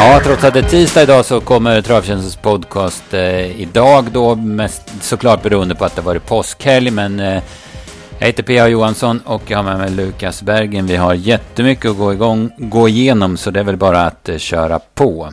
Ja, trots att det är tisdag idag så kommer Travtjänstens podcast eh, idag då, mest såklart beroende på att det varit påskhelg, men eh, jag heter P.A. Johansson och jag har med mig Lukas Bergen. Vi har jättemycket att gå, igång, gå igenom så det är väl bara att eh, köra på.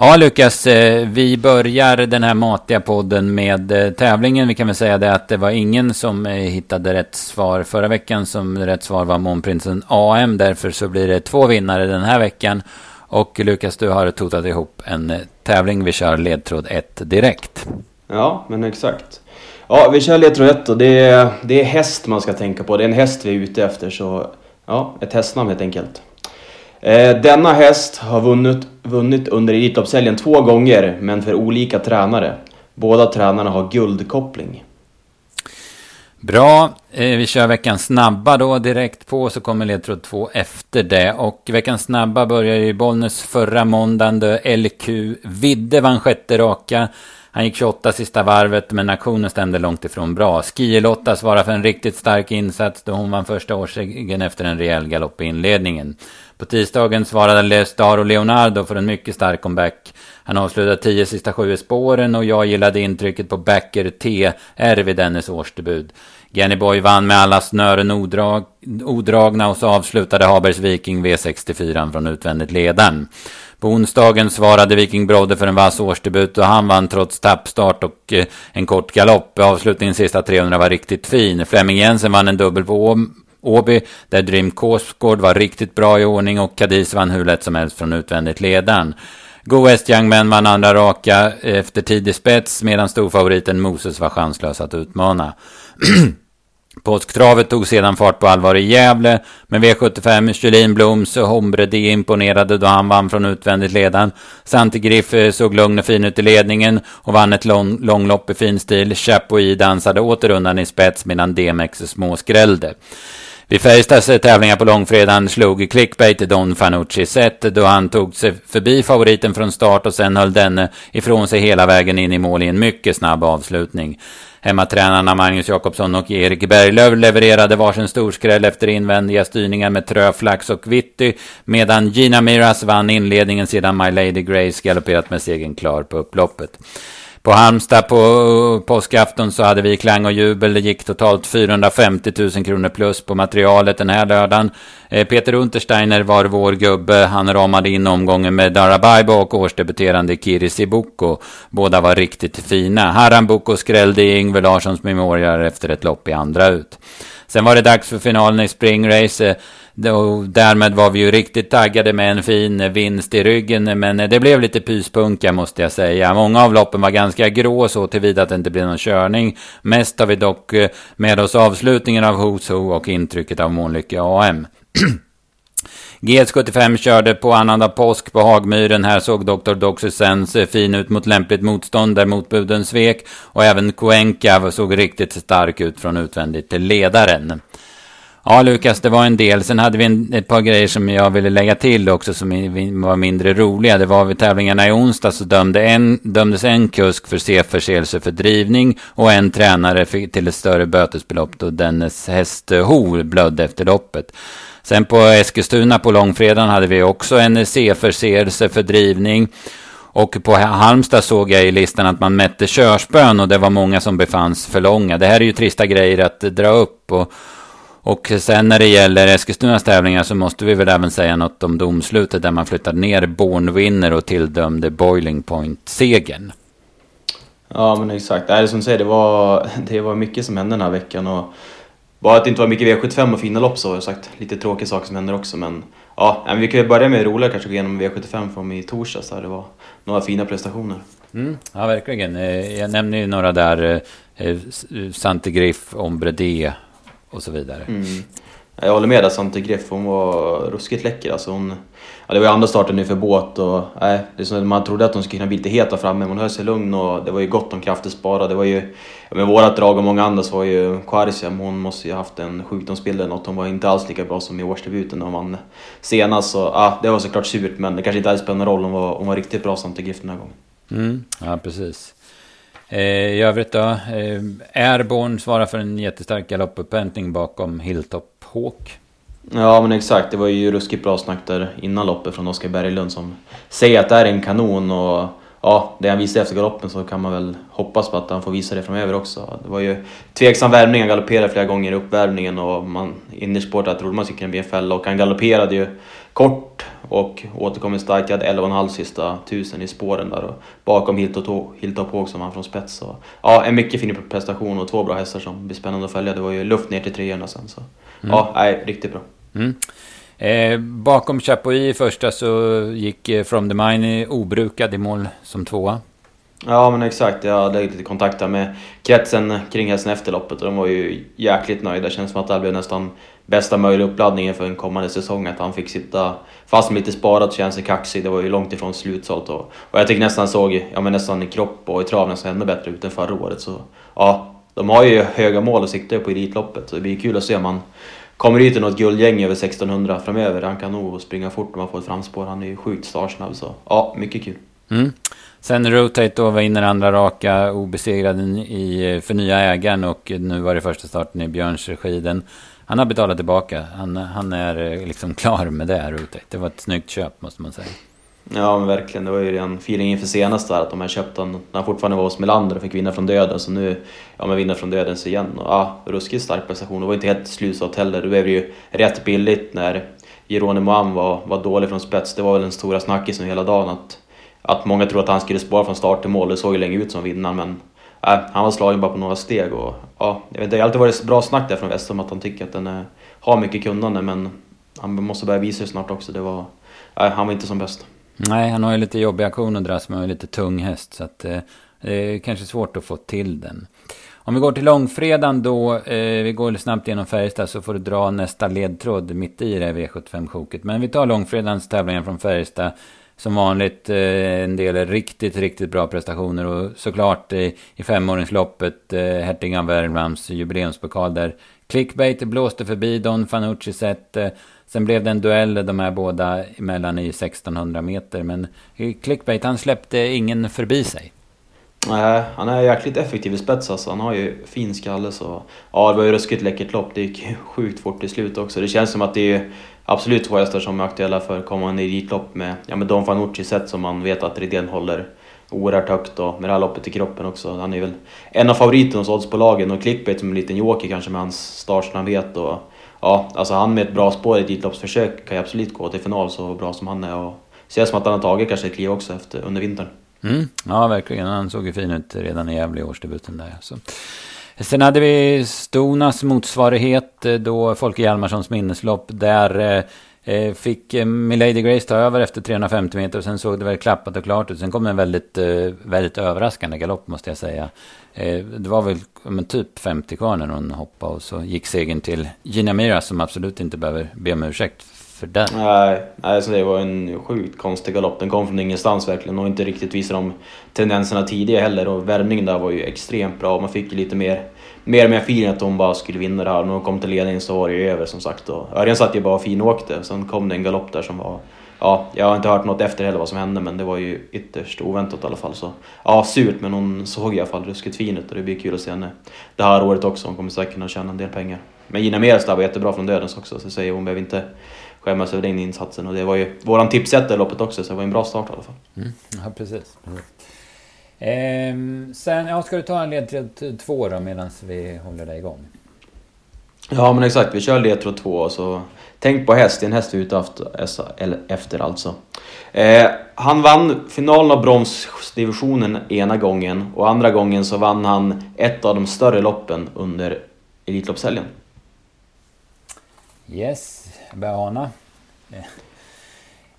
Ja, Lukas, eh, vi börjar den här matiga podden med eh, tävlingen. Vi kan väl säga det att det var ingen som eh, hittade rätt svar förra veckan som rätt svar var Månprinsen AM. Därför så blir det två vinnare den här veckan. Och Lukas, du har totat ihop en eh, tävling. Vi kör ledtråd 1 direkt. Ja, men exakt. Ja, vi kör ledtråd 1 och det är, det är häst man ska tänka på. Det är en häst vi är ute efter, så ja, ett hästnamn helt enkelt. Eh, denna häst har vunnit, vunnit under Elitloppshelgen två gånger, men för olika tränare. Båda tränarna har guldkoppling. Bra, eh, vi kör veckans snabba då direkt på så kommer ledtråd två efter det. Och veckans snabba börjar i Bollnäs förra måndagen då LQ Vidde vann sjätte raka. Han gick 28 sista varvet men aktionen stämde långt ifrån bra. Skielotta svarar för en riktigt stark insats då hon vann första årsegen efter en rejäl galopp i inledningen. På tisdagen svarade Star och Leonardo för en mycket stark comeback. Han avslutade tio sista sju i spåren och jag gillade intrycket på Backer TR vid dennes årsdebut. Boy vann med alla snören odrag, odragna och så avslutade Habergs Viking V64 från utvändigt ledaren. På onsdagen svarade Viking Brodde för en vass årsdebut och han vann trots tappstart och eh, en kort galopp. Avslutningen sista 300 var riktigt fin. Flemming Jensen vann en dubbel på Åby, där Dream Korsgård var riktigt bra i ordning och Cadiz vann hur lätt som helst från utvändigt ledaren. Go West Young Men vann andra raka efter tidig spets medan storfavoriten Moses var chanslös att utmana. Påsktravet tog sedan fart på allvar i Gävle, men V75 Julin Bloms Hombre D imponerade då han vann från utvändigt ledan. Santi Griff eh, såg lugn och fin ut i ledningen och vann ett lång, långlopp i fin stil. Chapuis dansade åter undan i spets medan DMX småskrällde. Vid Färjestads tävlingar på långfredagen slog clickbait Don Fanucci set då han tog sig förbi favoriten från start och sen höll denne ifrån sig hela vägen in i mål i en mycket snabb avslutning. Hemmatränarna Magnus Jakobsson och Erik Berglöf levererade varsin storskräll efter invändiga styrningar med Tröflax och Vitty, medan Gina Miras vann inledningen sedan My Lady Grace galopperat med segern klar på upploppet. På Halmstad på påskafton så hade vi klang och jubel. Det gick totalt 450 000 kronor plus på materialet den här lördagen. Eh, Peter Untersteiner var vår gubbe. Han ramade in omgången med Darabaibo och årsdebuterande Kiri Sibuko. Båda var riktigt fina. Haram Boko skrällde i Yngve Larssons memorial efter ett lopp i andra ut. Sen var det dags för finalen i springrace. Eh, och därmed var vi ju riktigt taggade med en fin vinst i ryggen. Men det blev lite pyspunka måste jag säga. Många av loppen var ganska grå så tillvida att det inte blev någon körning. Mest har vi dock eh, med oss avslutningen av Who's Who och intrycket av Månlycke AM. GS75 körde på annandag påsk på Hagmyren. Här såg Dr. Doxysens eh, fin ut mot lämpligt motstånd där motbuden svek. Och även Cuenca såg riktigt stark ut från utvändigt till ledaren. Ja, Lukas, det var en del. Sen hade vi en, ett par grejer som jag ville lägga till också som var mindre roliga. Det var vid tävlingarna i onsdag så dömde en, dömdes en kusk för C-förseelse för drivning och en tränare fick till ett större bötesbelopp då dennes häst Hor blödde efter loppet. Sen på Eskilstuna på långfredagen hade vi också en C-förseelse för drivning. Och på Halmstad såg jag i listan att man mätte körspön och det var många som befanns för långa. Det här är ju trista grejer att dra upp. Och, och sen när det gäller Eskilstunas tävlingar så måste vi väl även säga något om domslutet där man flyttade ner Bornwinner och tilldömde Boiling Point-segern. Ja men exakt, det är som du säger, det var, det var mycket som hände den här veckan. Och bara att det inte var mycket V75 och fina lopp så har jag sagt. Lite tråkiga saker som händer också men ja, men vi kan ju börja med det roliga kanske gå igenom V75 från i torsdags där det var några fina prestationer. Mm, ja verkligen. Eh, jag nämner ju några där. Eh, eh, Santigriff, Ombre D och så vidare. Mm. Jag håller med där, Sante Griff. Hon var ruskigt läcker. Alltså hon, ja, det var ju andra starten nu för båt och nej, det är som, man trodde att hon skulle kunna bli lite heta framme men hon höll sig lugn och det var ju gott om krafter sparade. Det var ju, med vårat drag och många andras var ju Quarciam, hon måste ju haft en sjukdomsbild eller något. Hon var inte alls lika bra som i årsdebuten när hon vann senast. Så ja, det var såklart surt men det kanske inte alls spelar någon roll. Hon var, hon var riktigt bra Sante Griff den här gången. Mm, ja, precis. Eh, I övrigt då, eh, Airborne svarar för en jättestark galoppupphämtning bakom Hilltop Hawk. Ja men exakt, det var ju ruskigt bra snack där innan loppet från Oskar Berglund som säger att det är en kanon och ja, det han visade efter galoppen så kan man väl hoppas på att han får visa det framöver också. Det var ju tveksam värmning, han galopperade flera gånger i uppvärmningen och man innerst trodde man skulle kunna bli en fälla och han galopperade ju kort och återkom starkt. Jag hade 11,5 sista tusen i spåren där och bakom Hilltop Hawk som han från spets. Och, ja, en mycket fin prestation och två bra hästar som blir spännande att följa. Det var ju luft ner till treorna sen så. Mm. Ja, nej, riktigt bra. Mm. Eh, bakom Chapuis i första så gick eh, From the Mine obrukad i mål som tvåa. Ja men exakt, jag hade lite kontakt med kretsen kring hästen efter loppet och de var ju jäkligt nöjda. Det känns som att det här blev nästan bästa möjliga uppladdningen för en kommande säsong. Att han fick sitta fast med lite sparat och känna sig kaxig. Det var ju långt ifrån slutsålt. Och, och jag tycker nästan såg, ja men nästan i kropp och i trav nästan ännu bättre ut än förra året. Så ja, de har ju höga mål och siktar på Elitloppet. Så det blir kul att se om han kommer ut i något guldgäng över 1600 framöver. Han kan nog springa fort om han får ett framspår. Han är ju sjukt startsnabb. Så ja, mycket kul. Mm. Sen Rotate då vinner andra raka obesegrad i, för nya ägaren och nu var det första starten i Björns regiden. Han har betalat tillbaka. Han, han är eh, liksom klar med det, Rotate. Det var ett snyggt köp måste man säga. Ja men verkligen, det var ju redan feeling inför senast där att de här köpte han när han fortfarande var hos Melander och fick vinna från döden så nu, ja men vinna från dödens igen och ja, ruskigt stark prestation. Det var inte helt slutsålt heller. Det blev ju rätt billigt när Jeronimo Am var, var dålig från spets. Det var väl den stora snackisen hela dagen att, att många trodde att han skulle spara från start till mål. Det såg ju länge ut som vinnaren men äh, han var slagen bara på några steg och ja, jag vet, det har alltid varit bra snack där från väst om att han tycker att den är, har mycket kunnande men han måste börja visa det snart också. Det var, äh, han var inte som bäst. Nej, han har ju lite jobbig aktion att dras med och lite tung häst. Så att, eh, det är kanske svårt att få till den. Om vi går till långfredagen då, eh, vi går snabbt igenom Färjestad så får du dra nästa ledtråd mitt i det V75-sjoket. Men vi tar långfredagens tävlingar från Färjestad. Som vanligt eh, en del riktigt, riktigt bra prestationer och såklart i, i femåringsloppet eh, Hertigan Hertig av Värmlands jubileumspokal där Clickbait blåste förbi Don Fanucci sett. Sen blev det en duell de här båda emellan i 1600 meter. Men Clickbait, han släppte ingen förbi sig. Nej, han är jäkligt effektiv i spets alltså. Han har ju fin skalle så... Ja, det var ju ruskigt läckert lopp. Det gick sjukt fort i slut också. Det känns som att det är absolut två hästar som är aktuella för kommande elitlopp med, ja, med Don Fanucci sett som man vet att Rydén håller oerhört högt och med det här loppet i kroppen också. Han är väl en av favoriterna hos oddsbolagen och Clickbait som en liten joker kanske med hans startsnabbhet och ja, alltså han med ett bra spår i ett Elitloppsförsök kan ju absolut gå till final så bra som han är. Och ser som att han har tagit kanske ett kliv också efter, under vintern. Mm, ja, verkligen. Han såg ju fin ut redan i Gävle i årsdebuten där. Så. Sen hade vi Stonas motsvarighet eh, då Folke Hjalmarssons minneslopp. Där eh, eh, fick Milady Grace ta över efter 350 meter och sen såg det väl klappat och klart ut. Sen kom en väldigt, väldigt överraskande galopp måste jag säga. Det var väl men, typ 50 kvar när hon hoppade och så gick segern till Gina Mira som absolut inte behöver be om ursäkt för den. Nej, alltså det var en sjukt konstig galopp. Den kom från ingenstans verkligen och inte riktigt visade de tendenserna tidigare heller. Och värmningen där var ju extremt bra. Man fick ju lite mer, mer och mer feeling att hon bara skulle vinna det här. När hon kom till ledningen så var det ju över som sagt. Örjan satt ju bara och finåkte. Sen kom det en galopp där som var ja, jag har inte hört något efter heller vad som hände men det var ju ytterst oväntat i alla fall. Så, ja, surt men hon såg i alla fall ruskigt fin ut och det blir kul att se henne det här året också. Hon kommer säkert kunna tjäna en del pengar. Men Gina Meres var jättebra från dödens också så säger hon behöver inte skämmas över den insatsen. Och det var ju våran tipsetta i loppet också så det var en bra start i alla fall. Mm. Ja, precis. Ehm, sen, ja, ska du ta en ledtråd två då medan vi håller dig igång? Ja men exakt, vi kör ledtråd två så Tänk på häst, det är en häst ute efter alltså. Eh, han vann finalen av bronsdivisionen ena gången och andra gången så vann han ett av de större loppen under Elitloppshelgen. Yes, jag börjar ana.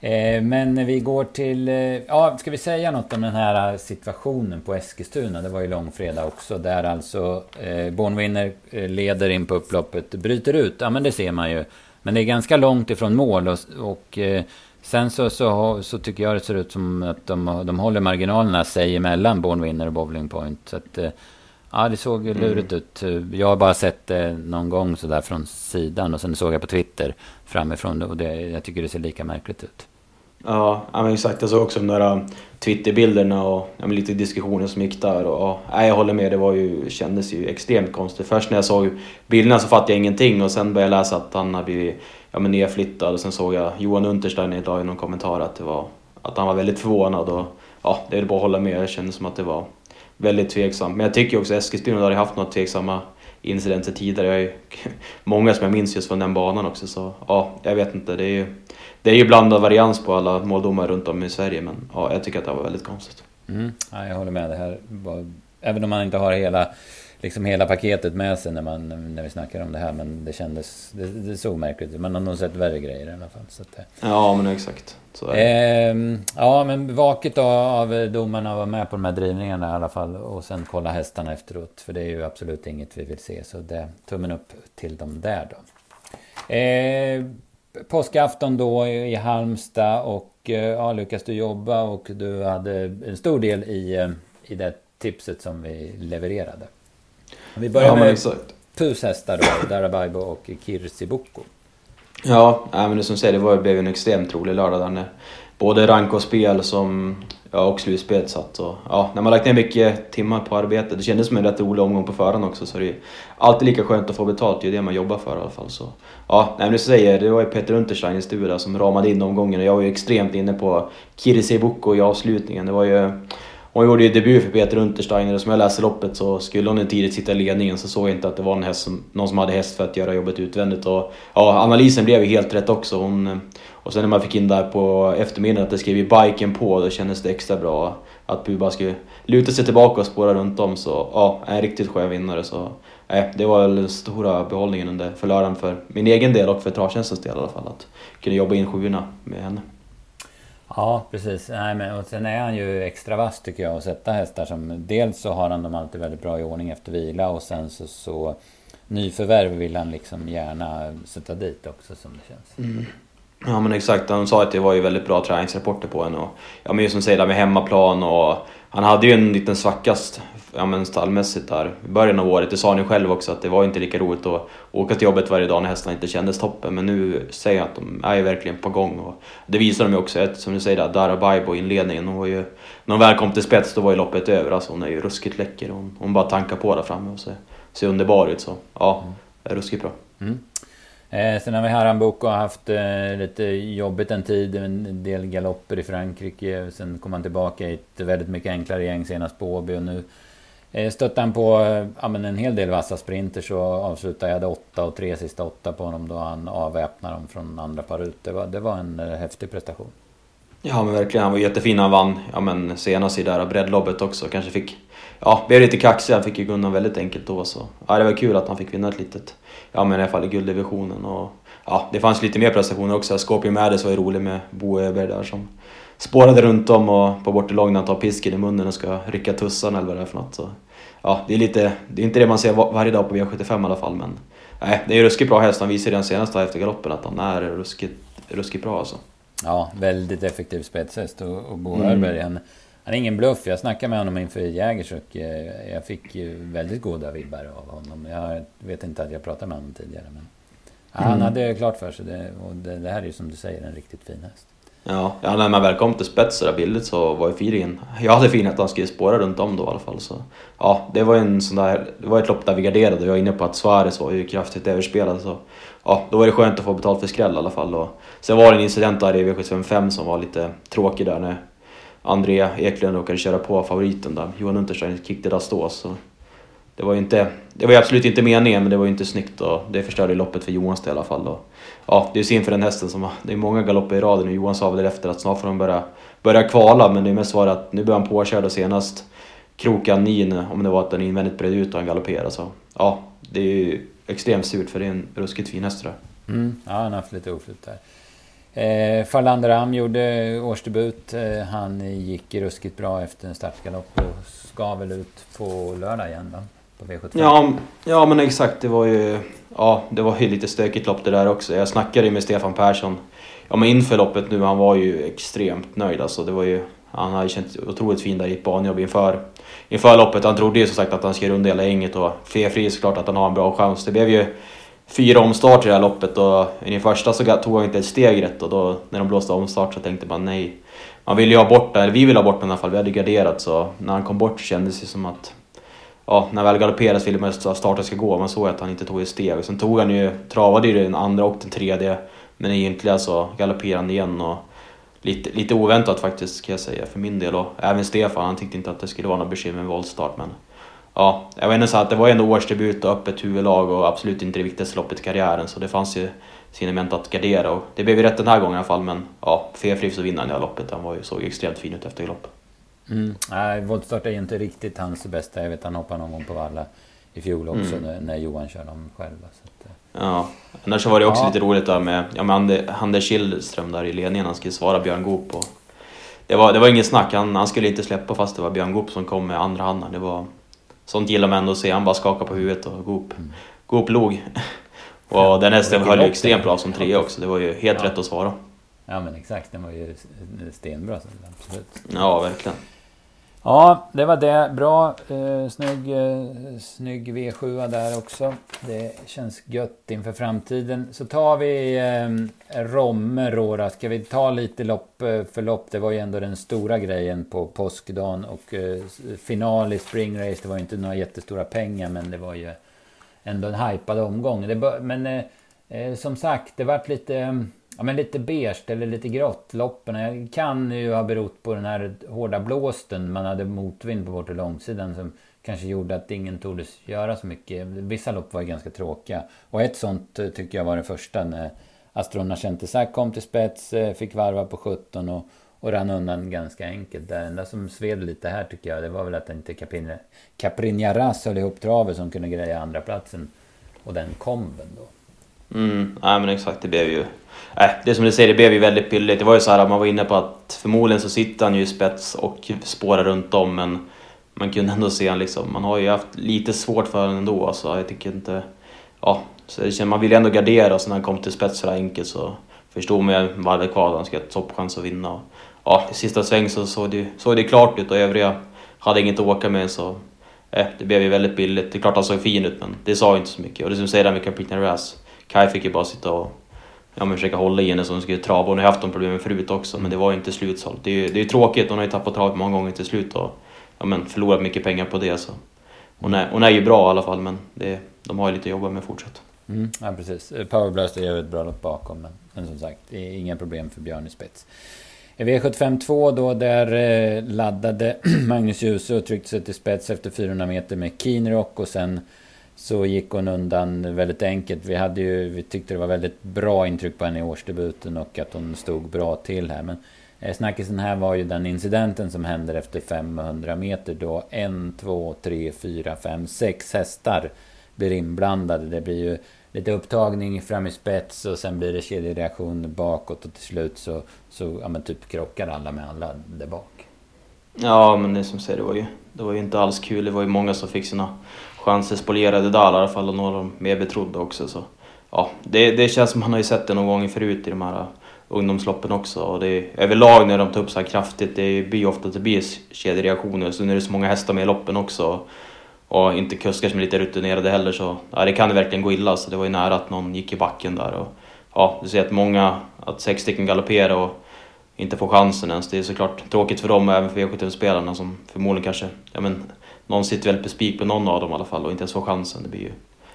Eh, men vi går till... Eh, ja, ska vi säga något om den här situationen på Eskilstuna? Det var ju långfredag också. Där alltså eh, Bornwinner eh, leder in på upploppet. Bryter ut. Ja, men det ser man ju. Men det är ganska långt ifrån mål och, och eh, sen så, så, så, tycker jag det ser ut som att de, de håller marginalerna sig emellan Bornwinner och Bowling Point. Så att, eh, ja, det såg mm. lurigt ut. Jag har bara sett det någon gång sådär från sidan och sen såg jag på Twitter framifrån och det, jag tycker det ser lika märkligt ut. Ja, men exakt. Jag såg också de där um, Twitterbilderna och ja, lite diskussioner som gick där. Och, ja, jag håller med, det var ju, kändes ju extremt konstigt. Först när jag såg bilderna så fattade jag ingenting och sen började jag läsa att han har blivit ja, men nedflyttad och sen såg jag Johan Unterstein idag i någon kommentar att, det var, att han var väldigt förvånad. Och, ja, det är bara att hålla med, det kändes som att det var väldigt tveksam, Men jag tycker också att Eskilstuna har haft några tveksamma incidenter tidigare. Jag är många som jag minns just från den banan också. Så ja, jag vet inte. Det är ju, det är ju blandad varians på alla måldomar runt om i Sverige. Men ja, jag tycker att det var väldigt konstigt. Mm. Ja, jag håller med. Det här var, även om man inte har hela liksom hela paketet med sig när, man, när vi snackar om det här. Men det kändes, det, det såg märkligt ut. Man har nog sett värre grejer i alla fall. Så att, ja, men exakt. Eh, ja, men vaket av domarna var med på de här drivningarna i alla fall. Och sen kolla hästarna efteråt. För det är ju absolut inget vi vill se. Så det, tummen upp till dem där då. Eh, påskafton då i Halmstad och eh, ja, lyckas du jobba och du hade en stor del i, eh, i det tipset som vi levererade. Vi börjar ja, med pushästar då, Darabaibo och Kirsi Boko. Ja, men det som säger, det var, det blev en extremt rolig lördag där både rank och spel som, ja, och slutspel satt. Och, ja, när man lagt ner mycket timmar på arbete, det kändes som en rätt rolig omgång på förhand också så det är alltid lika skönt att få betalt, det är det man jobbar för i alla fall. Så, ja, nej, men det säger, det var ju Peter Unterstein i studion som ramade in omgången och jag var ju extremt inne på Kirsi Boko i avslutningen. Det var ju hon gjorde ju debut för Peter Untersteiner och som jag läste loppet så skulle hon tidigt sitta i ledningen så såg jag inte att det var en häst som, någon som hade häst för att göra jobbet utvändigt. Och, ja, analysen blev ju helt rätt också. Hon, och sen när man fick in där på eftermiddagen att det skrev ju biken på, då kändes det extra bra. Att Buba skulle luta sig tillbaka och spåra runt om. Så ja, en riktigt skön vinnare. Så, eh, det var väl den stora behållningen under för lördagen för min egen del och för travtjänstens del i alla fall. Att kunna jobba in sjuorna med henne. Ja, precis. Nej, men, och sen är han ju extra vass tycker jag att sätta hästar som... Dels så har han dem alltid väldigt bra i ordning efter vila och sen så, så nyförvärv vill han liksom gärna sätta dit också som det känns. Mm. Ja men exakt, han sa att det var ju väldigt bra träningsrapporter på henne och ja men just som säger där med hemmaplan och han hade ju en liten svackast ja, men stallmässigt där i början av året. Det sa ni själv också att det var inte lika roligt att åka till jobbet varje dag när hästarna inte kändes toppen. Men nu säger jag att de är verkligen på gång. Och det visar de ju också. Som du säger där, Dara Baibo i inledningen. Hon var ju, när hon väl kom till spets då var ju loppet över. Alltså hon är ju ruskigt läcker. Hon, hon bara tankar på där framme och ser, ser underbar ut. Så ja, är ruskigt bra. Mm. Eh, sen har vi Haram Boko haft eh, lite jobbigt en tid, en del galopper i Frankrike. Sen kom han tillbaka i ett väldigt mycket enklare gäng senast på Åby och nu Eh, stötte han på eh, ja, men en hel del vassa sprinter så avslutade jag det åtta och tre sista åtta på honom då han avväpnade dem från andra par ut. Det var, det var en eh, häftig prestation. Ja men verkligen, han var jättefin. Han vann ja, men senast i det här breddloppet också. Kanske fick, ja, blev lite kaxig. Han fick ju undan väldigt enkelt då. Så. Ja, det var kul att han fick vinna ett litet, ja men i alla fall i gulddivisionen. Och, ja, det fanns lite mer prestationer också. Scorpio Maddes var ju rolig med Bo Öberg där som spårade runt om och på bortelång när han tar pisken i munnen och ska rycka tussan eller vad det är för något. Så, ja, det är, lite, det är inte det man ser varje dag på V75 i alla fall men nej, det är ruskigt bra häst. Han visade den senaste efter galoppen att han är ruskigt, ruskigt bra alltså. Ja, väldigt effektiv spetshäst och, och Bo mm. Hörberg han, han är ingen bluff. Jag snackade med honom inför Jägers och eh, jag fick väldigt goda vibbar av honom. Jag vet inte att jag pratade med honom tidigare men han mm. hade klart för sig det och det, det här är ju som du säger en riktigt fin häst. Ja, ja när man väl kom till spets där billigt så var ju feelingen... Jag hade feelingen att han skulle spåra runt om då i alla fall. Så, ja, det var en sån där, det var ett lopp där vi garderade och jag var inne på att Suarez var ju kraftigt överspelad. Så, ja, då var det skönt att få betalt för skräll i alla fall. Och, sen var det en incident där i V755 som var lite tråkig där när André Eklund råkade köra på favoriten där. Johan Unterstein kickade där stå. Så det var ju inte, det var absolut inte meningen men det var ju inte snyggt och det förstörde loppet för Johans del i alla fall. Och, ja, det är synd för den hästen som det är många galopper i raden och Johan sa väl efter att snart får de börja, börja kvala men det är mest var att nu börjar han påkörd och senast krokan nin om det var att den invändigt bredde ut och han galopperade så ja, det är ju extremt surt för det är en ruskigt fin häst tror jag. Mm, ja, han har haft lite oflyt där. Eh, Farlander Am gjorde årsdebut. Eh, han gick ruskigt bra efter en startgalopp och ska väl ut på lördag igen va? På V75. Ja, ja men exakt. Det var ju ja, det var ju lite stökigt lopp det där också. Jag snackade ju med Stefan Persson ja, men inför loppet nu. Han var ju extremt nöjd alltså. Det var ju, han hade känt otroligt fin där i ett banjobb inför, inför loppet. Han trodde ju som sagt att han skulle runda hela gänget och felfri såklart att han har en bra chans. Det blev ju fyra omstarter i det här loppet och i den första så tog han inte ett steg rätt och då när de blåste omstart så tänkte man nej. Man ville ju ha bort den, eller vi ville ha bort den i alla fall, vi hade garderat så när han kom bort så kändes det som att ja, när väl galopperade så ville man att starten ska gå. Man såg att han inte tog ett steg. Sen tog han ju, travade ju den andra och den tredje. Men egentligen så galopperade han igen och lite, lite oväntat faktiskt kan jag säga för min del. Och även Stefan, han tyckte inte att det skulle vara något bekymmer med voltstart. Men ja, jag var ändå så att det var ändå årsdebut och öppet huvudlag och absolut inte det viktigaste loppet i karriären. Så det fanns ju signalement att gardera och det blev ju rätt den här gången i alla fall. Men ja, felfri så vinner han det här loppet. Han var ju, såg extremt fin ut efter loppet. Mm. Nej, voltstart är inte riktigt hans bästa. Jag vet han hoppade någon gång på valla i fjol också mm. när, när, Johan körde dem själva. Så att, eh. ja, annars var det också ja. lite roligt där med, ja, med Anders Kihlström där i ledningen. Han skulle svara Björn Goop. Och det, var, det var inget snack, han, han skulle inte släppa fast det var Björn Goop som kom med andra handen. Det var, sånt gillar man ändå att se. Han bara skakade på huvudet och Goop, mm. Goop log. och den hästen höll ju extremt bra som trea också. Det var ju helt ja. rätt att svara. Ja men exakt, den var ju stenbra. Absolut. Ja, verkligen. Ja, det var det. Bra. Eh, snygg, eh, snygg V7 där också. Det känns gött inför framtiden. Så tar vi eh, Romme då. Ska vi ta lite lopp eh, för lopp? Det var ju ändå den stora grejen på påskdagen. Och eh, final i Spring Race. Det var ju inte några jättestora pengar men det var ju ändå en hypad omgång. Det, men eh, eh, som sagt, det vart lite ja, men lite beige eller lite grått. Loppen kan ju ha berott på den här hårda blåsten. Man hade motvind på bortre långsidan som kanske gjorde att ingen tordes göra så mycket. Vissa lopp var ganska tråkiga. Och ett sånt eh, tycker jag var det första när Astrona Centesac kom till spets, eh, fick varva på 17 och, och rann undan ganska enkelt. Det enda som sved lite här tycker jag, det var väl att inte Caprinjaras höll ihop travet som kunde greja andra platsen Och den komben då. Mm, nej men exakt, det blev ju... Äh, det som du säger, det blev ju väldigt billigt. Det var ju så här att man var inne på att förmodligen så sitter han ju i spets och spårar runt om men man kunde ändå se han liksom, man har ju haft lite svårt för honom ändå alltså. Jag tycker inte... Ja, så det man vill ju ändå gardera så när han kom till spets så enkelt så förstod man ju vad det kvar, han skulle ha toppchans att vinna. Och, ja, i sista sväng så såg det, såg det klart ut och övriga hade inget att åka med så eh, det blev ju väldigt billigt. Det är klart han såg fin ut men det sa ju inte så mycket. Och det som säger där med Captain Razz, Kai fick ju bara sitta och ja, men försöka hålla i henne så hon skulle trava. Hon har haft de problemen förut också, men det var ju inte slutsålt. Det är ju det är tråkigt, hon har ju tappat travet många gånger till slut och ja, men förlorat mycket pengar på det. Så. Hon, är, hon är ju bra i alla fall, men det, de har ju lite att jobba med fortsatt. Mm, ja, precis. Powerblast är ju ett bra lopp bakom, men, men som sagt, det är inga problem för Björn i spets. V75 2 då, där eh, laddade Magnus Djuse och tryckte sig till spets efter 400 meter med Keenrock och sen så gick hon undan väldigt enkelt. Vi, hade ju, vi tyckte det var väldigt bra intryck på henne i årsdebuten och att hon stod bra till här. Men eh, snackisen här var ju den incidenten som händer efter 500 meter då en, två, tre, fyra, fem, sex hästar blir inblandade. Det blir ju lite upptagning fram i spets och sen blir det kedjereaktion bakåt och till slut så, så ja, men typ krockar alla med alla där bak. Ja, men det som säger, det var ju, det var ju inte alls kul. Det var ju många som fick sina chanser spolierade där i alla fall och några av de mer betrodda också. Så, ja, det, det känns som man har ju sett det någon gång förut i de här uh, ungdomsloppen också. Och det är, överlag när de tar upp så här kraftigt, det blir ofta att det blir kedjereaktioner. Så nu är det så många hästar med i loppen också. Och inte kuskar som är lite rutinerade heller så ja, det kan det verkligen gå illa. Så det var ju nära att någon gick i backen där. Och, ja, du ser att många, att sex stycken galopperar och inte får chansen ens. Det är såklart tråkigt för dem och även för V75-spelarna som förmodligen kanske ja, men, någon sitter väl på spik på någon av dem i alla fall och inte ens får chansen. Det blir ju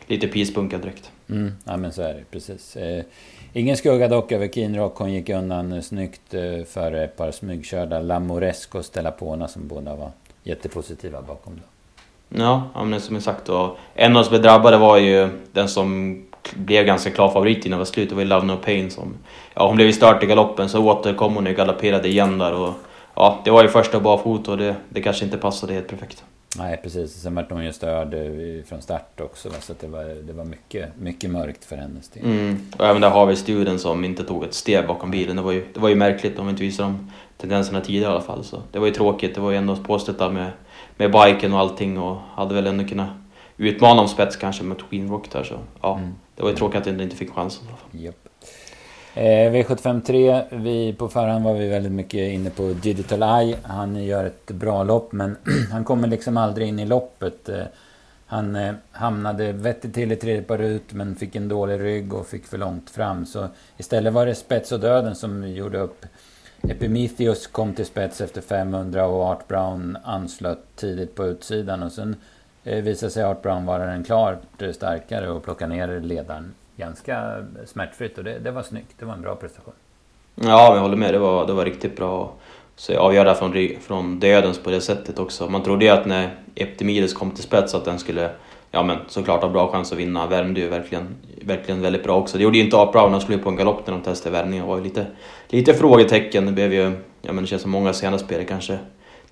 lite pispunka direkt. Mm, ja men så är det precis. Eh, ingen skugga dock över Keenrock. Hon gick undan snyggt eh, före ett par smygkörda Lamoresco och Stellapona som båda var jättepositiva bakom. Då. Ja, ja men som sagt då. En av oss drabbade var ju den som blev ganska klar favorit innan det var slut. Det var ju Love No Pain som... Ja, hon blev ju start i galoppen så återkom hon och galopperade igen där och... Ja, det var ju första barfota och det, det kanske inte passade helt perfekt. Nej, precis. Sen vart hon ju störd från start också. Så det var, det var mycket, mycket mörkt för hennes del. Mm. Och även där har vi studien som inte tog ett steg bakom bilen. Det var ju, det var ju märkligt om vi inte visade de tendenserna tidigare i alla fall. Så det var ju tråkigt. Det var ju ändå påstått där med, med biken och allting och hade väl ändå kunnat utmana om spets kanske med Queen Rock där. Så ja, mm. det var ju tråkigt att den inte fick chansen i alla fall. Yep. Eh, V753, vi, på förhand var vi väldigt mycket inne på Digital Eye. Han gör ett bra lopp men han kommer liksom aldrig in i loppet. Eh, Han eh, hamnade vettigt till i tredje par ut men fick en dålig rygg och fick för långt fram. Så istället var det spets och döden som gjorde upp. Epimetheus kom till spets efter 500 och Art Brown anslöt tidigt på utsidan. Och sen eh, visade sig Art Brown vara den klart starkare och plocka ner ledaren ganska smärtfritt. Och det, det var snyggt. Det var en bra prestation. Ja, jag håller med. Det var, det var riktigt bra. Så avgöra från, från dödens på det sättet också. Man trodde ju att när Eptimides kom till spets att den skulle ja men såklart ha bra chans att vinna. Värmde ju verkligen, verkligen väldigt bra också. Det gjorde ju inte Art Brown, han skulle på en galopp när de testade värmningen. Det var ju lite, lite frågetecken. Det blev ju, ja men det känns som många senare spelare kanske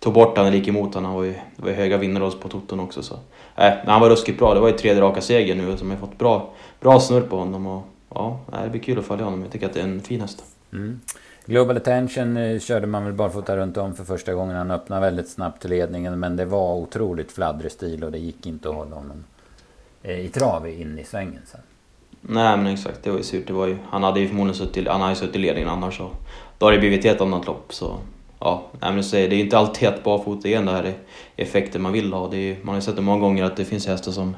tog bort han eller gick emot honom. Han var ju, det var ju höga vinnare på Toton också. Så. Äh, han var ruskigt bra. Det var ju tredje raka seger nu som har fått bra, bra snurr på honom. Och, ja, det blir kul att följa honom. Jag tycker att det är en fin häst. Mm. Global Attention eh, körde man väl barfota runt om för första gången. Han öppnade väldigt snabbt till ledningen men det var otroligt fladdrig stil och det gick inte att hålla honom eh, i trav in i svängen sen. Nej men exakt, det var ju surt. Det var ju, han hade ju förmodligen suttit, han hade suttit i ledningen annars så då har det blivit ett annat lopp. Så ja, men säger, det är inte alltid att barfota är den där effekten man vill ha. Det är, man har ju sett det många gånger att det finns hästar som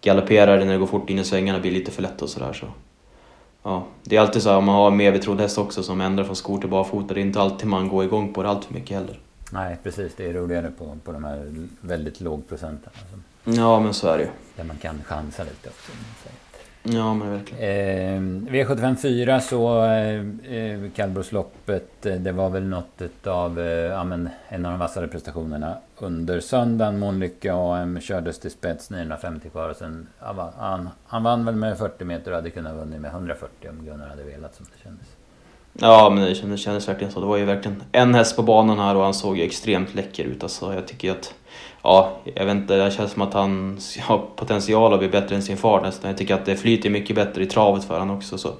galopperar när det går fort in i svängarna blir lite för lätt och sådär. Så ja, det är alltid så här, man har en mer betrodd häst också som ändrar från skor till barfota, det är inte alltid man går igång på det allt för mycket heller. Nej, precis. Det är roligare på, på de här väldigt lågprocenten. Alltså. Ja, men så är det ju. Där man kan chansa lite också. Ja, men verkligen. Eh, V75 4 så, eh, eh kallblodsloppet, eh, det var väl något av eh, ja, men en av de vassare prestationerna under söndagen. Månlycke AM kördes till spets 950 kvar och sen han, han vann väl med 40 meter och hade kunnat vunnit med 140 om Gunnar hade velat som det kändes. Ja, men det kändes, kändes verkligen så. Det var ju verkligen en häst på banan här och han såg ju extremt läcker ut. Alltså, jag tycker att ja, jag vet inte, det känns som att han har potential att bli bättre än sin far nästan. Jag tycker att det flyter mycket bättre i travet för honom också. Så.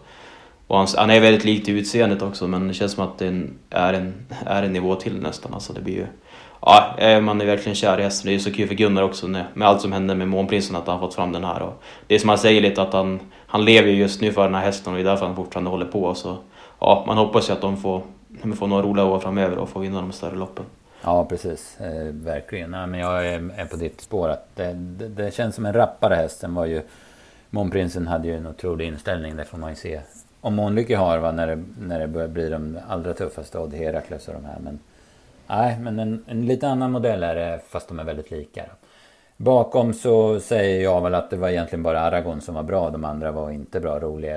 Och han, han är väldigt lik till utseendet också, men det känns som att det är en, är en nivå till nästan. Alltså det blir ju, ja, eh, man är verkligen kär i hästen. Det är ju så kul för Gunnar också med allt som hände med Månprinsen, att han fått fram den här. Och det är som han säger lite, att han, han lever just nu för den här hästen och det är därför han fortfarande håller på. Så, ja, man hoppas ju att de får, de får några roliga år framöver och får vinna de större loppen. Ja, precis. Eh, verkligen. Nej, men jag är, är, på ditt spår. Att det, det, det, känns som en rappare häst. Sen var ju... Månprinsen hade ju en otrolig inställning. Det får man ju se. Om Månlykke har va, när det, när det börjar bli de allra tuffaste. Odd Herakles och de här. Men, nej, men en, en lite annan modell är det. Fast de är väldigt lika. Då. Bakom så säger jag väl att det var egentligen bara Aragon som var bra. De andra var inte bra. Rolig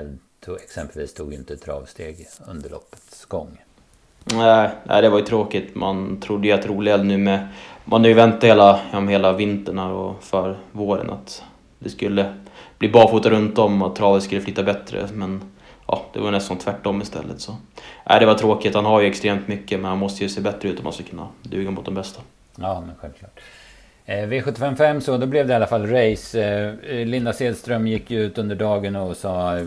exempelvis tog inte travsteg under loppets gång. Nej, det var ju tråkigt. Man trodde ju att Roleld nu med... Man har ju väntat hela, ja, hela vintern och för våren att det skulle bli barfota runt om och travet skulle flytta bättre. Men ja, det var nästan tvärtom istället. Så. Nej, det var tråkigt. Han har ju extremt mycket men han måste ju se bättre ut om han ska kunna duga mot de bästa. Ja, men självklart. Eh, V755 så, då blev det i alla fall race. Eh, eh, Linda Sedström gick ju ut under dagen och sa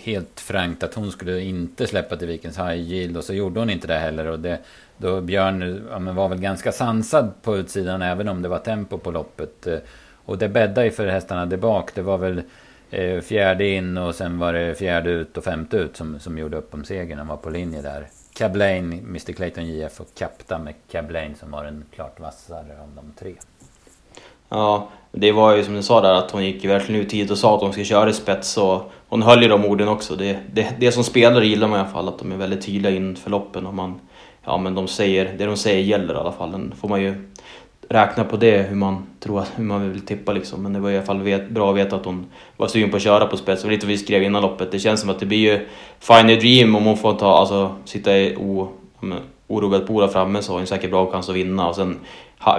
helt frankt att hon skulle inte släppa till Vikens High Yield och så gjorde hon inte det heller. Och det, då Björn ja, var väl ganska sansad på utsidan även om det var tempo på loppet. Och det bäddade ju för hästarna där bak. Det var väl fjärde in och sen var det fjärde ut och femte ut som, som gjorde upp om segern. Han var på linje där. Cablain, Mr Clayton JF och Kapta med Cablain som var den klart vassare av de tre. Ja, det var ju som du sa där att hon gick verkligen ut tidigt och sa att hon ska köra i spets och hon höll ju de orden också. Det, det, det som spelare gillar man i alla fall, att de är väldigt tydliga inför loppen och man, ja men de säger, det de säger gäller i alla fall. Den får man ju räkna på det hur man tror hur man vill tippa liksom. Men det var i alla fall vet, bra att veta att hon var sugen på att köra på spets. Och lite vad vi skrev innan loppet, det känns som att det blir ju Fine Dream om hon får ta, alltså sitta i o, orubbat bo där framme så har hon säkert bra chans att vinna. Och sen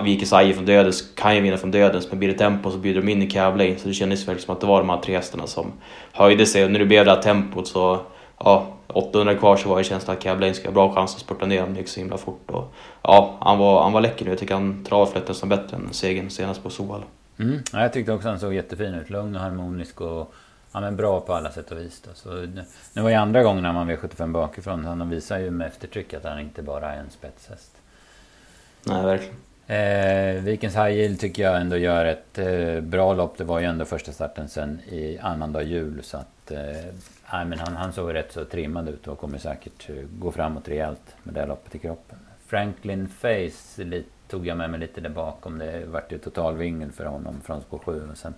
Viker Saje från Dödens kan ju vinna från Dödens, men blir det tempo så bjuder de in i Cavley. Så det kändes verkligen som att det var de här tre hästarna som höjde sig. Och när det blev det här tempot så, ja, 800 kvar så var det känslan att Cavley ska ha bra chans att spurta ner honom. Det gick så himla fort. Och, ja, han var, han var läcker nu. Jag tycker han travade nästan bättre än segern senast på Solvalla. Mm, ja, jag tyckte också han såg jättefin ut. Lugn och harmonisk och ja, men bra på alla sätt och vis. Då. Så, nu var ju andra gången när man V75 bakifrån. Han visar ju med eftertryck att han inte bara är en spetshäst. Nej, verkligen. Eh, Vikens High Yield tycker jag ändå gör ett eh, bra lopp. Det var ju ändå första starten sen i annandag jul. Så att, eh, men han, han såg rätt så trimmad ut och kommer säkert eh, gå framåt rejält med det loppet i kroppen. Franklin Face, lite tog jag med mig lite där bakom. Det vart ju totalvingel för honom från spår 7. Och sen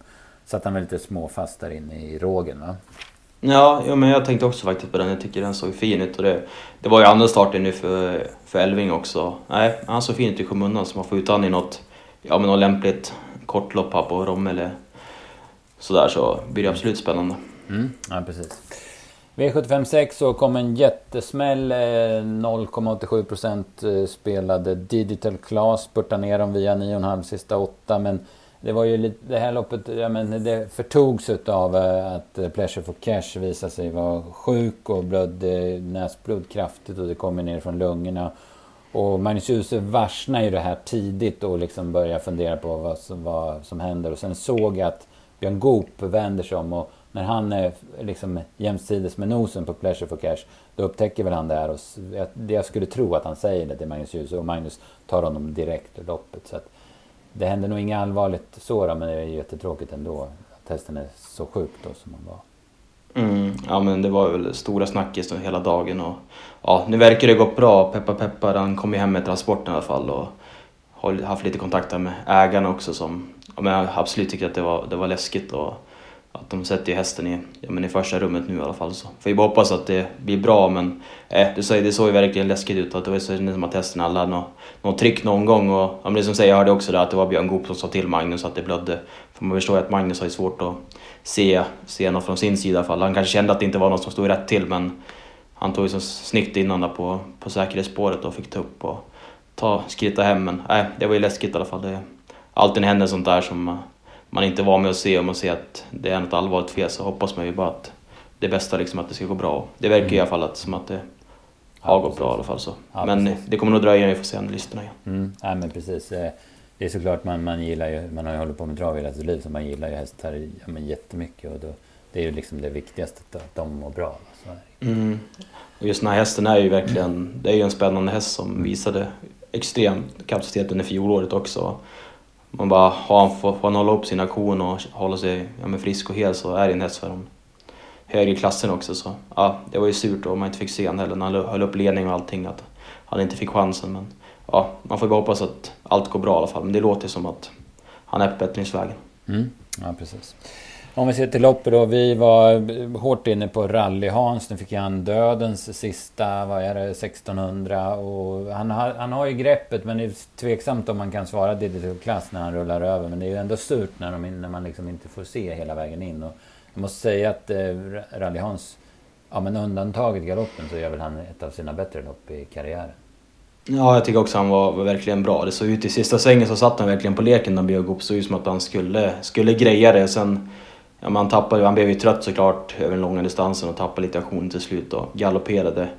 satt han väl lite småfast där inne i rågen va? Ja, ja, men jag tänkte också faktiskt på den. Jag tycker den såg fin ut. Och det, det var ju andra starten nu för, för Elving också. Nej, han såg fin ut i skymundan så man får ut han i något, ja, men något lämpligt kortlopp här på Romme eller sådär så blir det absolut spännande. Mm, ja, precis. V756 så kom en jättesmäll. Eh, 0,87% eh, spelade Digital Class. Spurtade ner dem via 9,5 sista 8. Men det var ju lite, det här loppet, ja, men det förtogs av eh, att eh, Pleasure for Cash visade sig vara sjuk och blödde eh, näsblod kraftigt och det kommer ner från lungorna. Och Magnus Djuse varsnar ju det här tidigt och liksom börjar fundera på vad som, vad som händer. Och sen såg jag att Björn Goop vänder sig om och när han är liksom jämsides med nosen på Pleasure for Cash då upptäcker väl han det här och jag, jag skulle tro att han säger det till Magnus Djuse och Magnus tar honom direkt ur loppet. Så att, det hände nog inget allvarligt så då, men det är jättetråkigt ändå att hästen är så sjuk då som han var. Mm, ja men det var väl stora snackis hela dagen och ja, nu verkar det gått bra. Peppar peppar, han kom ju hem med transporten i alla fall och har haft lite kontakter med ägarna också som ja, men jag absolut tycker att det var, det var läskigt och att de sätter hästen i, ja, men i första rummet nu i alla fall. Så får vi bara hoppas att det blir bra men eh, det, såg, det såg ju verkligen läskigt ut. Att det var som att hästen hade något, något tryck någon gång. Och, ja, men det som säger, jag hörde också det, att det var Björn Goop som sa till Magnus att det blödde. För man förstår ju att Magnus har svårt att se, se något från sin sida i alla fall. Han kanske kände att det inte var något som stod rätt till men han tog ju så snyggt innan på, på säkerhetsspåret och fick ta upp och ta, skritta hem. Men eh, det var ju läskigt i alla fall. Det, alltid händer sånt där som eh, man inte var med att se och man ser att det är något allvarligt fel så hoppas man ju bara att det bästa liksom att det ska gå bra. Det verkar mm. i alla fall att, som att det har ja, gått bra i alla fall. Så. Ja, men precis. det kommer nog dröja innan vi får se listorna igen. Mm. Ja, men precis. Eh, det är såklart man, man gillar ju, man har ju hållit på med trav hela sitt liv så man gillar ju hästar ja, men jättemycket och då, det är ju liksom det viktigaste att de mår bra. Mm. Och just den här hästen är ju verkligen, det är ju en spännande häst som visade extrem kapacitet under fjolåret också man bara, har han, får han hålla upp sina kon och hålla sig ja, frisk och hel så är det en häst för de högre klasserna också. Så ja, det var ju surt om man inte fick se honom heller när han höll upp ledning och allting, att han inte fick chansen. Men ja, man får bara hoppas att allt går bra i alla fall. Men det låter som att han är på bättringsvägen. Mm. Ja, precis. Om vi ser till loppet då. Vi var hårt inne på rally-Hans. Nu fick han dödens sista, vad är det, 1600. Och han, har, han har ju greppet men det är tveksamt om man kan svara digital klass när han rullar över. Men det är ju ändå surt när, de, när man liksom inte får se hela vägen in. Och jag måste säga att eh, rally-Hans, ja men undantaget galoppen så gör väl han ett av sina bättre lopp i karriären. Ja, jag tycker också han var, var, verkligen bra. Det såg ut i sista svängen så satt han verkligen på leken när Björk upp. såg ut som att han skulle, skulle greja det. Sen ja, man tappade, han blev ju trött såklart över den långa distansen och tappade lite aktion till slut och galopperade.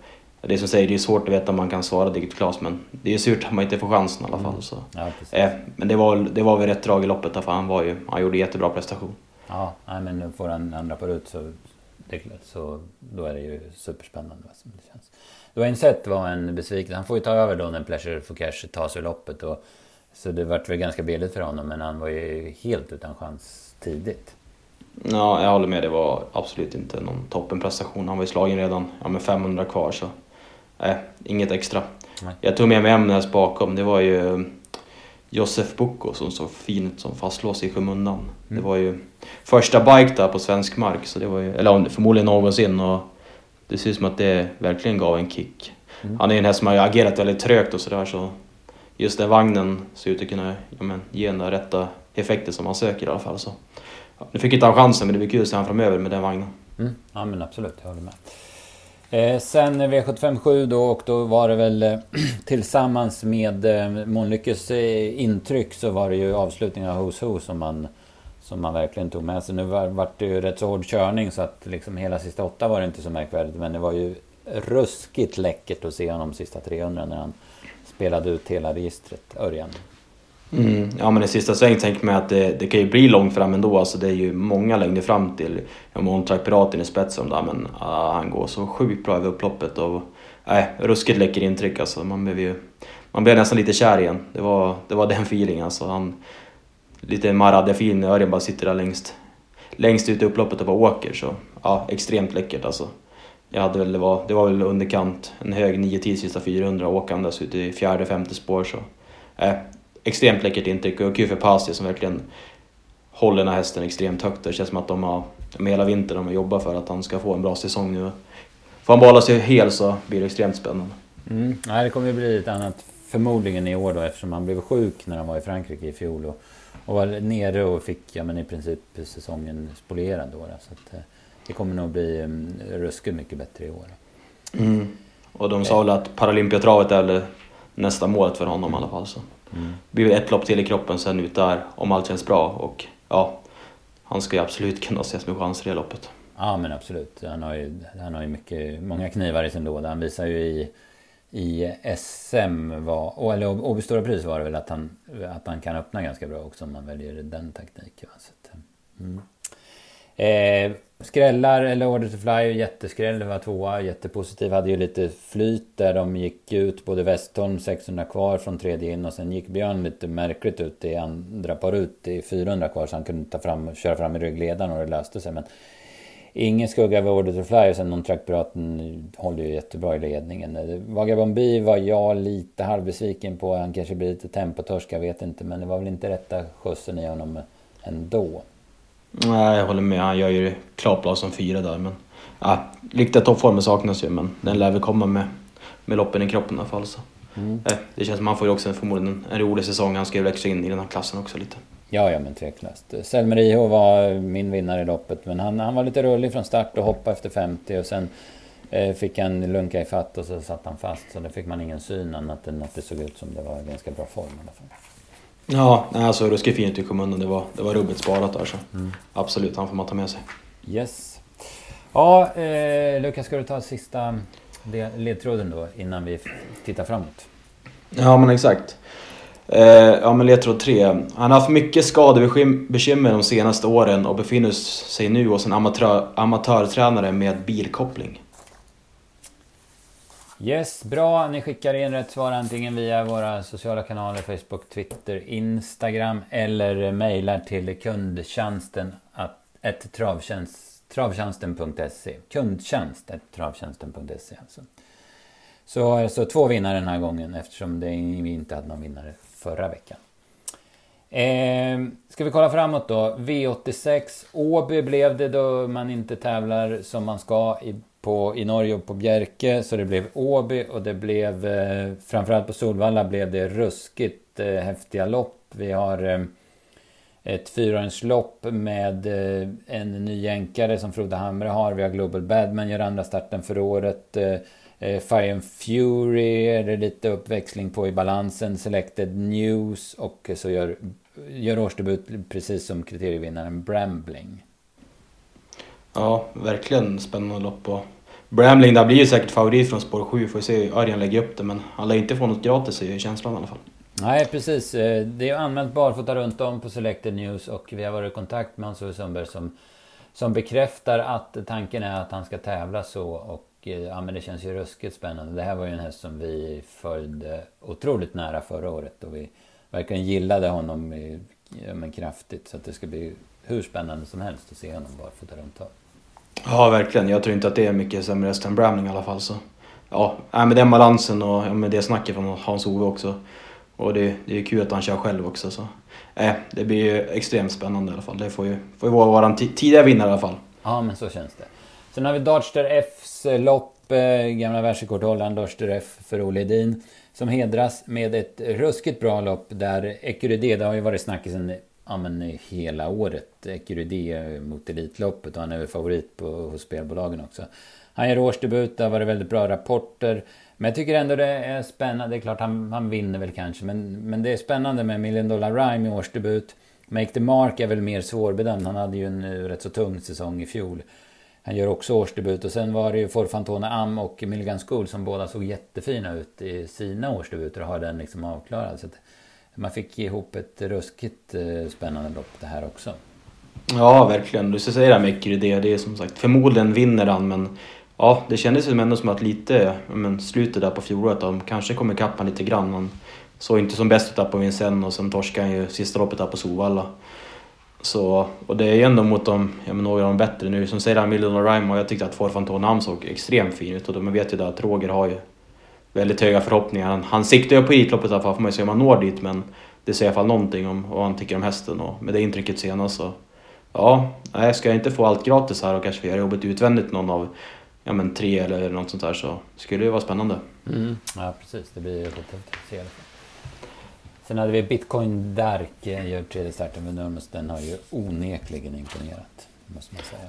Det är som säger, det är svårt att veta om man kan svara digit Klas men det är surt att man inte får chansen i alla fall. Mm. Så. Ja, eh, men det var, det var väl rätt drag i loppet för han, var ju, han gjorde jättebra prestation. Ja, nej, men nu får han andra på ut så, det, så då är det ju superspännande. Som det känns. Dwayne Sett var en besvikelse. Han får ju ta över då när Pleasure for Cash tas ur loppet. Och, så det vart väl ganska billigt för honom men han var ju helt utan chans tidigt. Ja, jag håller med. Det var absolut inte någon toppenprestation. Han var ju slagen redan ja, med 500 kvar så nej, inget extra. Nej. Jag tog med mig Emnes bakom. Det var ju Josef Bocco som såg fin ut som fastlås i skymundan. Mm. Det var ju första bike där på svensk mark, så det var ju, eller förmodligen någonsin. Och det ser ut som att det verkligen gav en kick. Mm. Han är ju en häst som har agerat väldigt trögt och sådär så just den vagnen ser ut att kunna ja, men, ge den rätta effekter som man söker i alla fall. Så nu fick inte han chansen men det blir kul att se honom framöver med den vagnen. Mm. Ja men absolut, jag håller med. Eh, sen V757 då och då var det väl eh, tillsammans med eh, Månlyckes eh, intryck så var det ju avslutningen av Who's Who som man, som man verkligen tog med sig. Nu var, var det ju rätt så hård körning så att liksom hela sista åtta var det inte så märkvärdigt. Men det var ju ruskigt läckert att se honom sista 300 när han spelade ut hela registret, Örjan. Mm. Ja men i sista sväng tänker man att det, det kan ju bli långt fram ändå. Alltså det är ju många längder fram till ja, Montrack Piraten i spetsen där men uh, han går så sjukt bra över upploppet. Och, äh, ruskigt läcker intryck alltså. Man blev ju man blev nästan lite kär igen. Det var, det var den feelingen alltså. Han, lite Maradja-fin, Örjan bara sitter där längst, längst ut i upploppet och bara åker. Så ja, extremt läckert alltså. Jag hade väl, det, var, det var väl underkant, en hög 9-10 sista 400 åkandes ut i fjärde, femte spår. Så, äh, extremt läckert intryck och kul för Pasi som verkligen håller den här hästen extremt högt. Det känns som att de har, med hela vintern de har jobbat för att han ska få en bra säsong nu. Får han behålla sig hel så blir det extremt spännande. Mm. Ja, det kommer att bli ett annat förmodligen i år då eftersom han blev sjuk när han var i Frankrike i fjol. Och, och var nere och fick ja, men i princip säsongen spolierad då. Så att, eh, det kommer nog bli um, ruskigt mycket bättre i år. Mm. Och de sa väl att Paralympiatravet är väl nästa målet för honom i alla fall. Så. Mm. Det blir ett lopp till i kroppen sen ut där om allt känns bra. Och ja, han ska ju absolut kunna ses med chanser i det loppet. Ja men absolut. Han har ju, han har ju mycket, många knivar i sin låda. Han visar ju i, i SM, var, eller Åby Stora Pris var det väl att han, att han kan öppna ganska bra också om man väljer den taktiken. Så att, mm. eh, Skrällar eller Order to Fly, jätteskräll, det var tvåa, jättepositiv. Hade ju lite flyt där de gick ut, både Westholm 600 kvar från tredje in och sen gick Björn lite märkligt ut i andra par ut i 400 kvar så han kunde ta fram, köra fram i ryggledaren och det löste sig. Men ingen skugga över Order to Fly och sen någon trackpiraten håller ju jättebra i ledningen. Vagabond var jag lite halvbesviken på, han kanske blir lite tempotorsk, jag vet inte. Men det var väl inte rätta skjutsen i honom ändå. Nej, jag håller med. Han gör ju klart bra som fyra där. Men, ja, riktiga toppformen saknas ju, men den lär väl komma med, med loppen i kroppen i alla fall. Så. Mm. Eh, det känns som han får ju också förmodligen en, en rolig säsong. Han ska ju växa in i den här klassen också lite. Ja, ja men tveklöst. Selmer IH var min vinnare i loppet, men han, han var lite rullig från start och hoppade efter 50 och sen eh, fick han lunka i fatt och så satt han fast. Så då fick man ingen syn annat än att det såg ut som det var ganska bra form i alla fall. Ja, alltså ruskigt fint i skymundan. Det var, det var rubbet sparat där så mm. absolut, han får man ta med sig. Yes. Ja, eh, Lukas, ska du ta sista ledtråden då innan vi tittar framåt? Ja, men exakt. Eh, ja, men ledtråd tre. Han har haft mycket skadebekymmer de senaste åren och befinner sig nu hos en amatör, amatörtränare med bilkoppling. Yes, bra. Ni skickar in rätt svar antingen via våra sociala kanaler, Facebook, Twitter, Instagram eller mejlar till kundtjänsten att, travtjänst, travtjänsten.se. Kundtjänst travtjänsten.se alltså. Så, så två vinnare den här gången eftersom det, vi inte hade någon vinnare förra veckan. Eh, ska vi kolla framåt då? V86 Åby blev det då man inte tävlar som man ska i på, i Norge och på Bjerke. Så det blev Åby och det blev eh, framförallt på Solvalla blev det ruskigt eh, häftiga lopp. Vi har eh, ett fyraåringslopp med eh, en ny jänkare som Frode Hamre har. Vi har Global Badman gör andra starten för året. Eh, eh, Fire and Fury är det lite uppväxling på i balansen. Selected News och så gör, gör årsdebut precis som kriterievinnaren Brambling. Ja, verkligen spännande lopp. Och Bramling där blir ju säkert favorit från spår 7. Får se hur Örjan lägger upp det. Men han lär inte få något gratis i känslan i alla fall. Nej, precis. Eh, det är använt barfota runt om på Selected News och vi har varit i kontakt med Hans-Ove Sundberg som, som bekräftar att tanken är att han ska tävla så. Och eh, ja, men det känns ju ruskigt spännande. Det här var ju en häst som vi följde otroligt nära förra året och vi verkligen gillade honom ja, men kraftigt. Så att det ska bli hur spännande som helst att se honom barfota runt om. Ja, verkligen. Jag tror inte att det är mycket sämre häst än Bramling i alla fall. Så. Ja, äh, med den balansen och med det snacket från Hans-Ove också. Och det, det är kul att han kör själv också. Så. Eh, det blir ju extremt spännande i alla fall. Det får ju, får ju vara vår tidiga vinnare i alla fall. Ja, men så känns det. Sen har vi Darster Fs eh, lopp, eh, gamla världsrekordhållaren Darster F för Olle Edin. Som hedras med ett ruskigt bra lopp där Ecuride, det har ju varit snackisen ja, men hela året. Ecuride mot Elitloppet och han är väl favorit på, hos spelbolagen också. Han gör årsdebut, det har varit väldigt bra rapporter. Men jag tycker ändå det är spännande. Det är klart han, han vinner väl kanske. Men, men det är spännande med Million Dollar Rhyme i årsdebut. Make the Mark är väl mer svårbedömd. Han hade ju en eh, rätt så tung säsong i fjol. Han gör också årsdebut. Och sen var det ju Forfantone Am och Milligan School som båda såg jättefina ut i sina årsdebuter och har den liksom avklarad. Så man fick ihop ett ruskigt eh, spännande lopp det här också. Ja, verkligen. Du säger det här med Ecuride, det är som sagt förmodligen vinner han men ja, det kändes ju ändå som att lite, men slutet där på fjolåret, de kanske kommer ikapp han lite grann. Han såg inte som bäst ut där på Vincennes och sen torskade han ju sista loppet där på Solvalla. Så, och det är ju ändå mot de, ja, men några av de bättre nu. Som säger han Million Rhyme och jag tyckte att Forfanton såg extremt fin ut och man vet ju att Roger har ju väldigt höga förhoppningar. Han, han siktar ju på Elitloppet i alla fall, får man ju se om han når dit men det säger i alla fall någonting om vad han tycker om hästen och med det intrycket senast så ja, nej, ska jag inte få allt gratis här och kanske få göra jobbet utvändigt någon av ja, men tre eller något sånt där så skulle det vara spännande. Mm. Ja precis, det blir roligt att se i alla fall. Sen hade vi Bitcoin Dark, gör tredje starten med Nurmos. Den har ju onekligen imponerat, måste man säga.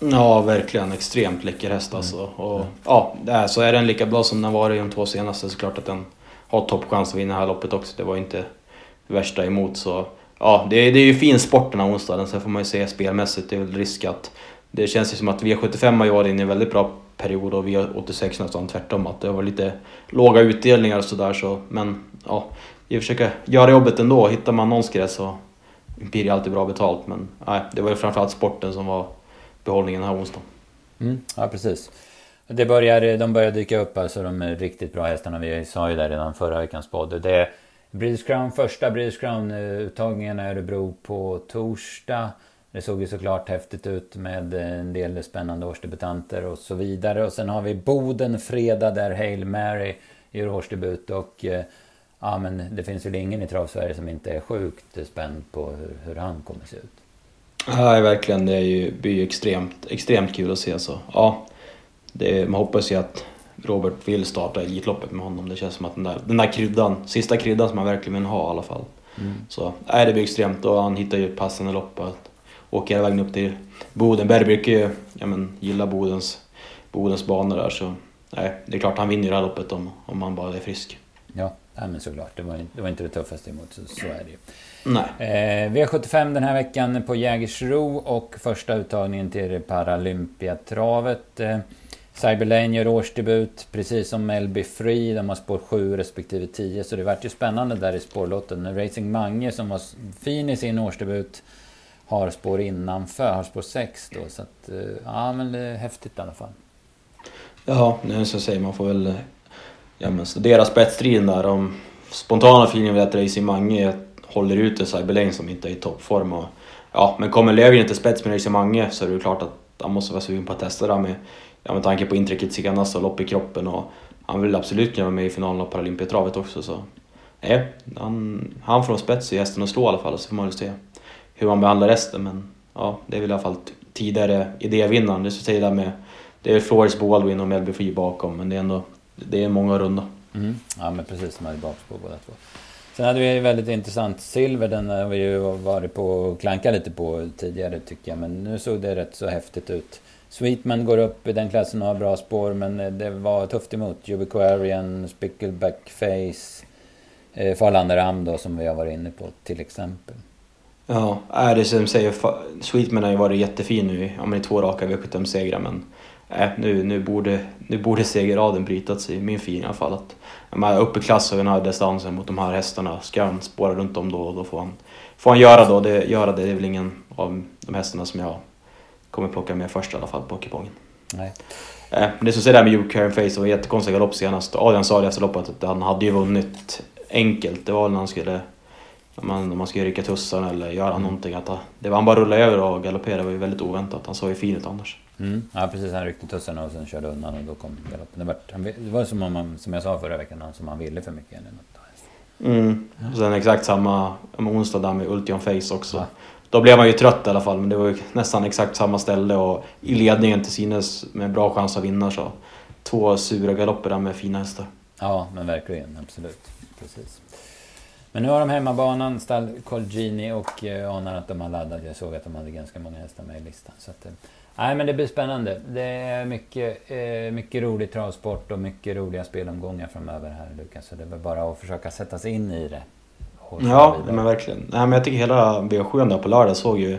Ja, verkligen. Extremt läcker häst alltså. Mm. Och, ja, det är, så är den lika bra som den var i de två senaste så klart att den har toppchans att vinna det här loppet också. Det var inte det värsta emot så... Ja, det, är, det är ju fin sport den här onsdagen. Sen får man ju se spelmässigt. Det är väl risk att... Det känns ju som att V75 har varit inne i en väldigt bra period och V86 nästan tvärtom. Att det var lite låga utdelningar och sådär så. Men ja, vi försöker göra jobbet ändå. Hittar man någon skräll så blir det alltid bra betalt. Men nej, det var ju framförallt sporten som var behållningen den här onsdagen. Mm, ja, precis. Det börjar, de börjar dyka upp, alltså de är riktigt bra hästarna. Vi sa ju det redan förra veckans podd. Det är British Crown, första British Crown-uttagningen i Örebro på torsdag. Det såg ju såklart häftigt ut med en del spännande årsdebutanter och så vidare. Och sen har vi Boden fredag där Hail Mary gör årsdebut. Och eh, ja, men det finns väl ingen i Travsverige som inte är sjukt spänd på hur, hur han kommer se ut. Nej, verkligen. Det är ju, blir ju extremt, extremt kul att se. Så, ja, det, man hoppas ju att Robert vill starta Elitloppet med honom. Det känns som att den där, den där kryddan, sista kryddan som man verkligen vill ha i alla fall. Mm. Så nej, det blir extremt och han hittar ju passande lopp. Att åka hela vägen upp till Boden. Berg brukar ju ja, men, gilla Bodens, Bodens banor där så nej, det är klart han vinner det här loppet om, om han bara är frisk. Ja, ja men såklart. Det var, det var inte det tuffaste emot, så, så är det ju. Nej. Eh, V75 den här veckan på Jägersro och första uttagningen till Paralympiatravet. Eh, Cyberlane gör årsdebut, precis som Melby Free. De har spår 7 respektive 10, så det vart ju spännande där i spårlotten. Racing Mange som var fin i sin årsdebut har spår innanför, har spår 6 då. Så att, eh, ja men det är häftigt i alla fall. Ja, är så säger, man får väl ja, men studera spetsstriden där. Om spontana feelingen vill att Racing Mange håller ute Cyberlane som inte är i toppform. Och, ja, men kommer Löfgren till spets med Racing Mange så är det klart att han måste vara sugen på att testa det med, ja, med tanke på intrycket senast och lopp i kroppen. Och han vill absolut kunna vara med i finalen av Paralympiatravet också. Så. Nej, han, han får spets i hästen och slå i alla fall så får man väl se hur man behandlar resten. Men ja, det är väl i alla fall tidigare idévinnaren. Det är där med det är Flores Baldwin och Melby Free bakom men det är ändå det är många runda. Mm. Ja men precis, de hade bakspår båda två. Sen hade vi väldigt intressant silver, den har vi ju varit på och klankat lite på tidigare tycker jag. Men nu såg det rätt så häftigt ut. Sweetman går upp i den klassen och har bra spår men eh, det var tufft emot. Jubiquarian, Spickleback Face, eh, Farlander Am då som vi har varit inne på till exempel. Ja, är det som säger, Sweetman har ju varit jättefin nu ja, i två raka V75-segrar men äh, nu, nu, borde, nu borde segerraden brytas i min fin i alla fall. Att, de här uppe klass och den här distansen mot de här hästarna ska han spåra runt om då då får han, får han göra, då, det, göra det. Det är väl ingen av de hästarna som jag kommer plocka med först i alla fall på kupongen. Nej. Äh, det som säger där med Hugh Karen Face, det var jättekonstigt galopp senast. Adrian sa det efter loppet att han hade ju vunnit enkelt. Det var när han skulle om man, om man ska rycka tussarna eller göra någonting. Att det var han bara rullade över och galopperade. Det var ju väldigt oväntat. Han såg ju fin ut annars. Mm. Ja precis, han ryckte tussarna och sen körde undan och då kom galoppen. Det var, det var som, om man, som jag sa förra veckan, som han ville för mycket. Eller något. Mm. Och sen exakt samma onsdag där med Ultion Face också. Ja. Då blev man ju trött i alla fall, men det var ju nästan exakt samma ställe och i ledningen till synes med bra chans att vinna så. Två sura galopper där med fina hästar. Ja, men verkligen, absolut. Precis. Men nu har de hemmabanan, stall Colgini och jag eh, anar att de har laddat. Jag såg att de hade ganska många hästar med i listan. Så att, eh, nej, men det blir spännande. Det är mycket, eh, mycket rolig travsport och mycket roliga spelomgångar framöver här Lukas. Så det är bara att försöka sätta sig in i det. Ja, men verkligen. Nej, men jag tycker hela V7 där på lördag såg ju,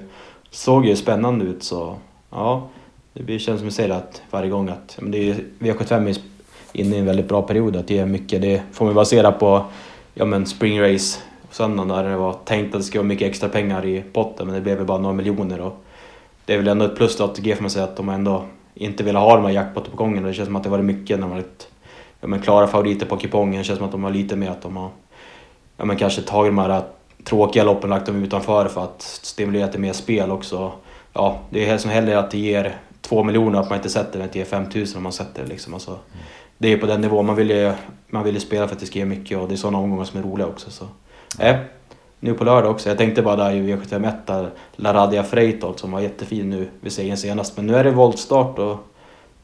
såg ju spännande ut. Så ja, det känns som jag säger att varje gång att men det är, V75 är inne i en väldigt bra period. Att det är mycket, det får man basera på ja, men spring race söndagen där det var tänkt att det skulle vara mycket extra pengar i potten men det blev väl bara några miljoner. Och det är väl ändå ett plus till ATG får man säga att de ändå inte ville ha de här jackpottuppgångarna på. Det känns som att det varit mycket när man varit ja, men klara favoriter på kupongen. Det känns som att de har lite mer att de har ja, men kanske tagit de här äh, tråkiga loppen och lagt dem utanför för att stimulera till mer spel också. Ja, det är som hellre att det ger två miljoner att man inte sätter det än att det ger 5000 om man sätter det. Liksom. Alltså, det är på den nivån. Man vill ju, man vill ju spela för att det ska ge mycket och det är sådana omgångar som är roliga också. Så. Eh, nu på lördag också. Jag tänkte bara där i V751 där Laradia Freitold som var jättefin nu vid segern senast. Men nu är det voltstart och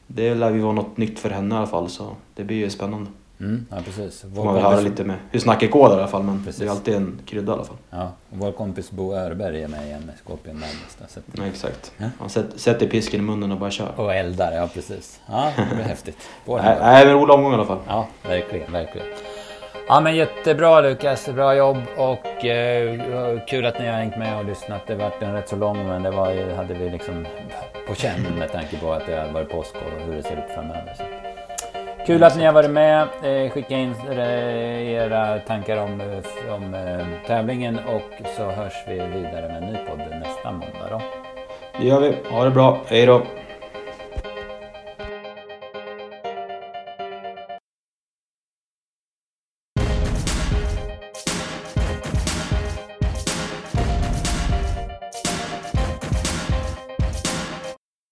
det lär ju vara något nytt för henne i alla fall så det blir ju spännande. Mm, ja, precis. Får man väl höra lite med hur snacket går där i alla fall men Precis. det är alltid en krydda i alla fall. Ja, och vår kompis Bo Örberg är med igen med Scorpion Madness. där, så Ja, exakt. Ja. Han sätter, sätter pisken i munnen och bara kör. Och eldar, ja precis. Ja, det blir häftigt. Nej, nej men rolig omgång i alla fall. Ja, verkligen, verkligen. Ja men jättebra Lukas, bra jobb och eh, kul att ni har hängt med och lyssnat. Det var en rätt så lång men det var hade vi liksom på känn med tanke på att det har varit påsk och hur det ser ut framöver. Så. Kul att ni har varit med. Eh, skicka in eh, era tankar om, eh, om tävlingen och så hörs vi vidare med en ny podd nästa måndag då. Det gör vi. Ha det bra. Hej då.